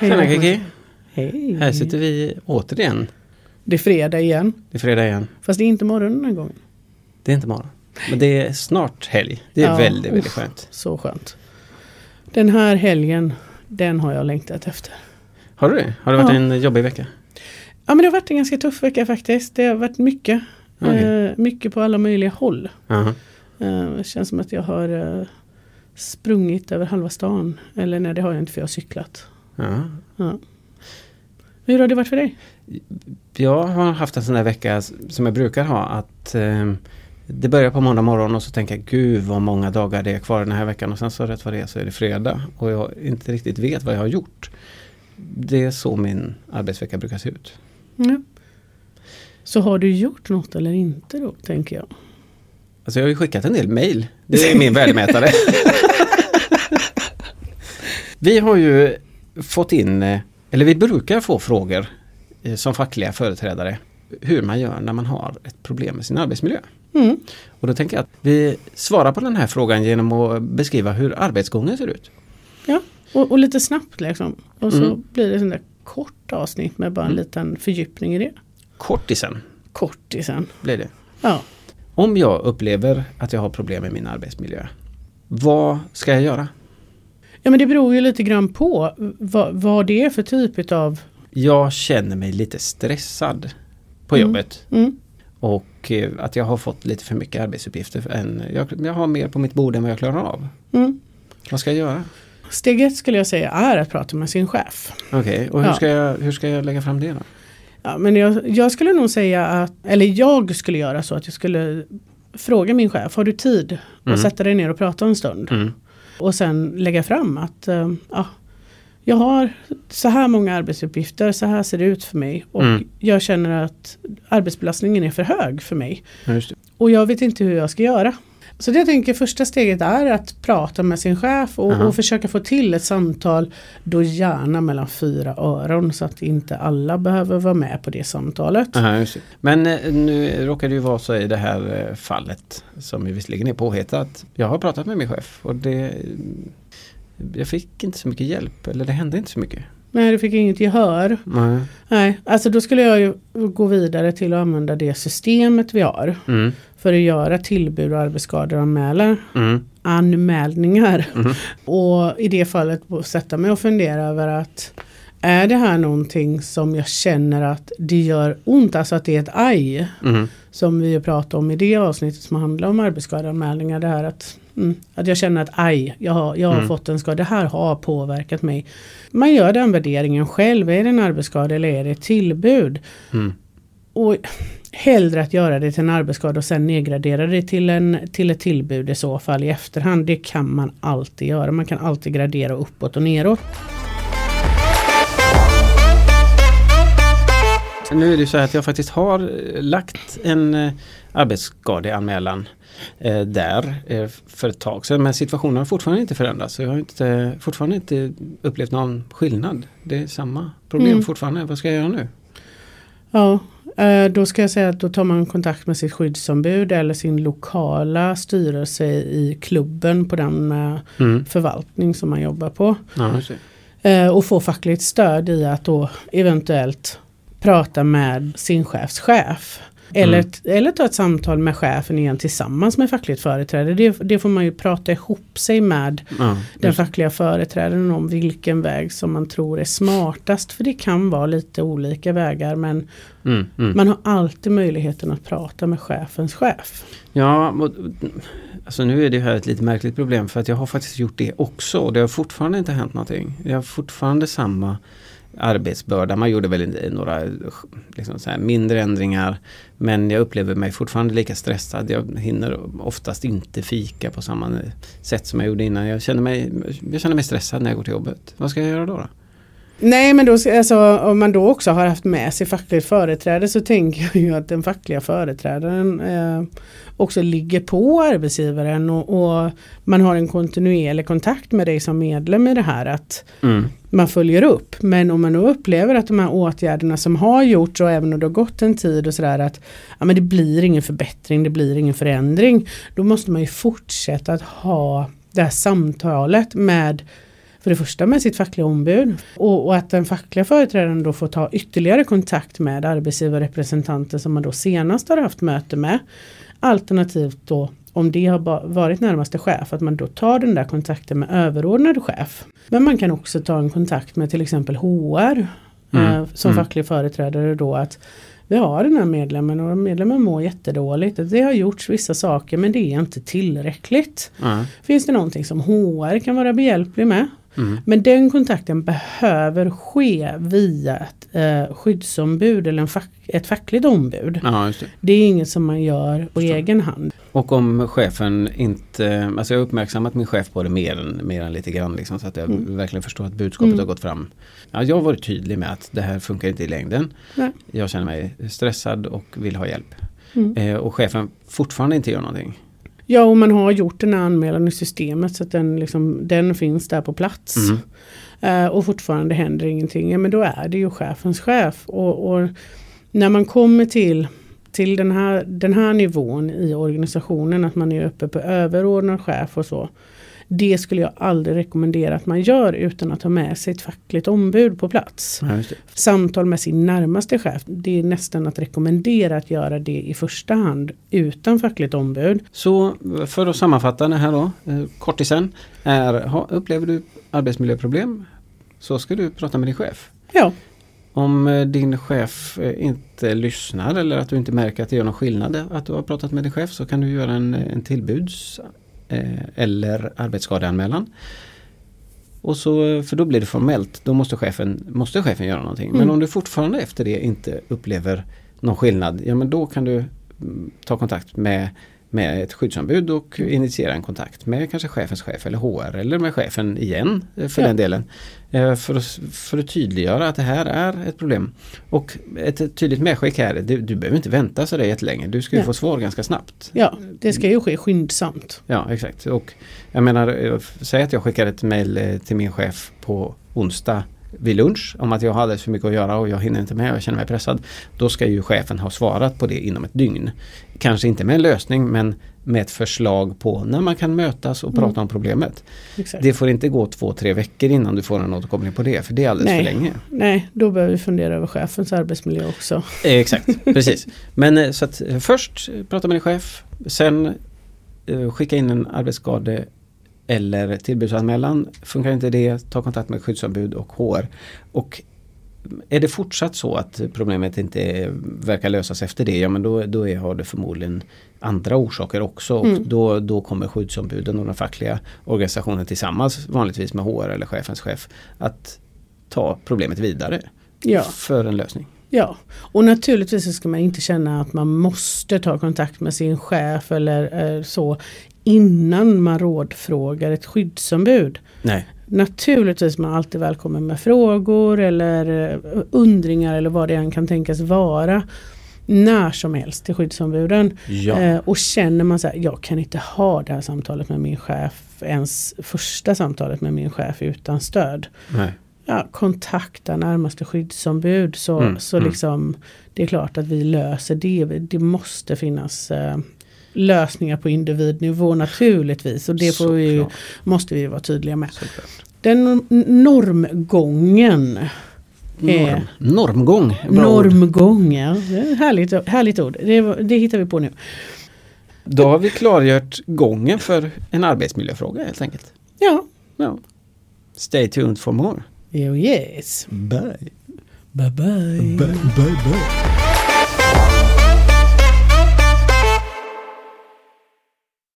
Tjena Kiki! Hej! Här sitter vi återigen. Det är fredag igen. Det är fredag igen. Fast det är inte morgon den här gången. Det är inte morgon. Men det är snart helg. Det är Ja, väldigt, väldigt uff. skönt. Så skönt. Den här helgen, den har jag längtat efter. Har du det? Har det varit Ja. en jobbig vecka? Ja men det har varit en ganska tuff vecka faktiskt. Det har varit mycket. Okej. Eh, mycket på alla möjliga håll. Jaha. Eh, det känns som att jag har eh, sprungit över halva stan. Eller nej det har jag inte för jag har cyklat. Ja. Ja. Hur har det varit för dig? Jag har haft en sån där vecka som jag brukar ha att eh, det börjar på måndag morgon och så tänker jag gud vad många dagar det är kvar den här veckan och sen så rätt vad det är så är det fredag och jag inte riktigt vet vad jag har gjort. Det är så min arbetsvecka brukar se ut. Ja. Så har du gjort något eller inte då tänker jag. Alltså jag har ju skickat en del mail. Det är min värdemätare. vi har ju fått in, eh, eller vi brukar få frågor eh, som fackliga företrädare hur man gör när man har ett problem med sin arbetsmiljö. Mm. Och då tänker jag att vi svarar på den här frågan genom att beskriva hur arbetsgången ser ut. Ja, och, och lite snabbt liksom. Och så Mm. blir det sån där kort avsnitt med bara en Mm. liten fördjupning i det. Kortisen Kortisen. blir det. Ja. Om jag upplever att jag har problem med min arbetsmiljö, vad ska jag göra? Ja men det beror ju lite grann på vad, vad det är för typ av Jag känner mig lite stressad på Mm. jobbet. mm. Och eh, att jag har fått lite för mycket arbetsuppgifter. Än, jag, jag har mer på mitt bord än vad jag klarar av. Mm. Vad ska jag göra? Steg ett skulle jag säga är att prata med sin chef. Okej, och hur, Ja. ska jag, hur ska jag lägga fram det då? Ja, men jag, jag skulle nog säga att, eller jag skulle göra så att jag skulle fråga min chef, har du tid Mm. att sätta dig ner och prata en stund? Mm. Och sen lägga fram att eh, ja, jag har så här många arbetsuppgifter, så här ser det ut för mig. Och Mm. jag känner att arbetsbelastningen är för hög för mig. Ja. Och jag vet inte hur jag ska göra. Så det jag tänker första steget är att prata med sin chef och, och försöka få till ett samtal. Då gärna mellan fyra öron så att inte alla behöver vara med på det samtalet. Aha. Men eh, nu råkar det ju vara så i det här eh, fallet som ju visserligen är påhittat. Jag har pratat med min chef och det jag fick inte så mycket hjälp eller det hände inte så mycket. Nej, du fick inget gehör. Nej. Nej, alltså då skulle jag ju gå vidare till att använda det systemet vi har. Mm. För att göra tillbud och arbetsskadeanmälan. Mm. Anmälningar. Mm. Och i det fallet sätta mig och fundera över att är det här någonting som jag känner att det gör ont, alltså att det är ett aj. Mm. Som vi pratade om i det avsnittet som handlar om arbetsskadeanmälningar. Det här att, mm, att jag känner att aj, jag har, jag har Mm. fått en skada, det här har påverkat mig. Man gör den värderingen själv, är det en arbetsskada eller är det ett tillbud? Mm. Och hellre att göra det till en arbetsskada och sen nedgradera det till, en, till ett tillbud i så fall i efterhand. Det kan man alltid göra. Man kan alltid gradera uppåt och neråt. Nu är det så här att jag faktiskt har eh, lagt en eh, arbetsskadeanmälan eh, där eh, för ett tag sedan men situationen har fortfarande inte förändrats. Så jag har inte, fortfarande inte upplevt någon skillnad. Det är samma problem Mm. fortfarande. Vad ska jag göra nu? Ja, eh, då ska jag säga att då tar man kontakt med sitt skyddsombud eller sin lokala styrelse i klubben på den Mm. förvaltning som man jobbar på. Ja, och få fackligt stöd i att då eventuellt prata med sin chefs chef. Eller, Mm. eller ta ett samtal med chefen igen tillsammans med fackligt företrädare. Det, det får man ju prata ihop sig med Ja, den fackliga företrädaren om vilken väg som man tror är smartast. För det kan vara lite olika vägar men Mm, mm. man har alltid möjligheten att prata med chefens chef. Ja, alltså nu är det här ett lite märkligt problem för att jag har faktiskt gjort det också och det har fortfarande inte hänt någonting. Jag har fortfarande samma arbetsbörda. Man gjorde väl några liksom så här mindre ändringar men jag upplever mig fortfarande lika stressad. Jag hinner oftast inte fika på samma sätt som jag gjorde innan. Jag känner mig, jag känner mig stressad när jag går till jobbet. Vad ska jag göra då? då? Nej men då, alltså, om man då också har haft med sig fackligt företräde så tänker jag ju att den fackliga företrädaren eh, också ligger på arbetsgivaren och, och man har en kontinuerlig kontakt med dig som medlem i det här att Mm. man följer upp. Men om man då upplever att de här åtgärderna som har gjorts och även om det har gått en tid och sådär att ja, men det blir ingen förbättring, det blir ingen förändring. Då måste man ju fortsätta att ha det här samtalet med för det första med sitt fackliga ombud och, och, att den fackliga företrädaren då får ta ytterligare kontakt med arbetsgivarrepresentanter som man då senast har haft möte med. Alternativt då om det har varit närmaste chef att man då tar den där kontakten med överordnad chef. Men man kan också ta en kontakt med till exempel HR mm. eh, som mm. facklig företrädare då att vi har den här medlemmen och medlemmen mår jättedåligt. Det har gjorts vissa saker men det är inte tillräckligt. Mm. Finns det någonting som HR kan vara behjälplig med? Mm. Men den kontakten behöver ske via ett eh, skyddsombud eller fack, ett fackligt ombud. Ja, det. det. är inget som man gör på Förstå. egen hand. Och om chefen inte, alltså jag har uppmärksammat min chef på det mer än, mer än lite grann liksom, så att jag mm. verkligen förstår att budskapet mm. har gått fram. Ja, jag har varit tydlig med att det här funkar inte i längden. Nej. Jag känner mig stressad och vill ha hjälp. Mm. Eh, och chefen fortfarande inte gör någonting. Ja, och man har gjort den här anmälan i systemet så att den, liksom, den finns där på plats. Mm. Uh, och fortfarande händer ingenting. Ja, men då är det ju chefens chef. Och, och när man kommer till, till den, här, den här nivån i organisationen, att man är uppe på överordnad chef och så. Det skulle jag aldrig rekommendera att man gör utan att ha med sig ett fackligt ombud på plats. Ja, Samtal med sin närmaste chef, det är nästan att rekommendera att göra det i första hand utan fackligt ombud. Så för att sammanfatta det här då, eh, kortisen, är, upplever du arbetsmiljöproblem så ska du prata med din chef. Ja. Om eh, din chef eh, inte lyssnar eller att du inte märker att det gör någon skillnad att du har pratat med din chef så kan du göra en, en tillbuds eller arbetsskadeanmälan. Och så, för då blir det formellt, då måste chefen, måste chefen göra någonting. Mm. Men om du fortfarande efter det inte upplever någon skillnad, ja men då kan du mm, ta kontakt med med ett skyddsombud och initiera en kontakt med kanske chefens chef eller HR eller med chefen igen eh, för ja. den delen. Eh, för att, för att tydliggöra att det här är ett problem. Och ett tydligt medskick här, du, du behöver inte vänta så där jättelänge. Du ska ju ja. få svar ganska snabbt. Ja, det ska ju ske skyndsamt. Ja, exakt. Och jag menar, eh, säg att jag skickar ett mail till min chef på onsdag vid lunch om att jag har alldeles för mycket att göra och jag hinner inte med och jag känner mig pressad. Då ska ju chefen ha svarat på det inom ett dygn. Kanske inte med en lösning men med ett förslag på när man kan mötas och mm. prata om problemet. Exakt. Det får inte gå två, tre veckor innan du får en återkoppling på det för det är alldeles Nej. för länge. Nej, då behöver vi fundera över chefens arbetsmiljö också. Eh, exakt, precis. Men eh, så att eh, först prata med din chef, sen skicka in en arbetsskade eller tillbudsanmälan. Funkar inte det, ta kontakt med skyddsombud och HR. Och är det fortsatt så att problemet inte verkar lösas efter det, ja men då, då är, har det förmodligen andra orsaker också. Och mm. då, då kommer skyddsombuden och den fackliga organisationen tillsammans, vanligtvis med HR eller chefens chef, att ta problemet vidare ja. för en lösning. Ja, och naturligtvis ska man inte känna att man måste ta kontakt med sin chef eller eh, så innan man rådfrågar ett skyddsombud. Nej. Naturligtvis är man alltid välkommen med frågor eller eh, undringar eller vad det än kan tänkas vara. När som helst till skyddsombuden. Ja. Eh, och känner man så här, jag kan inte ha det här samtalet med min chef, ens första samtalet med min chef utan stöd. Nej. Ja, kontakta närmaste skyddsombud så, mm, så mm. liksom det är klart att vi löser det. Det måste finnas eh, lösningar på individnivå naturligtvis. Och det får vi, måste vi vara tydliga med. Såklart. Den normgången. Norm. Normgång. Normgång, ja. Härligt, härligt ord. Det, det hittar vi på nu. Då har vi klargjort gången för en arbetsmiljöfråga helt enkelt. Ja. ja. Stay tuned for more. Oh yes. Bye. Bye bye. Bye bye bye.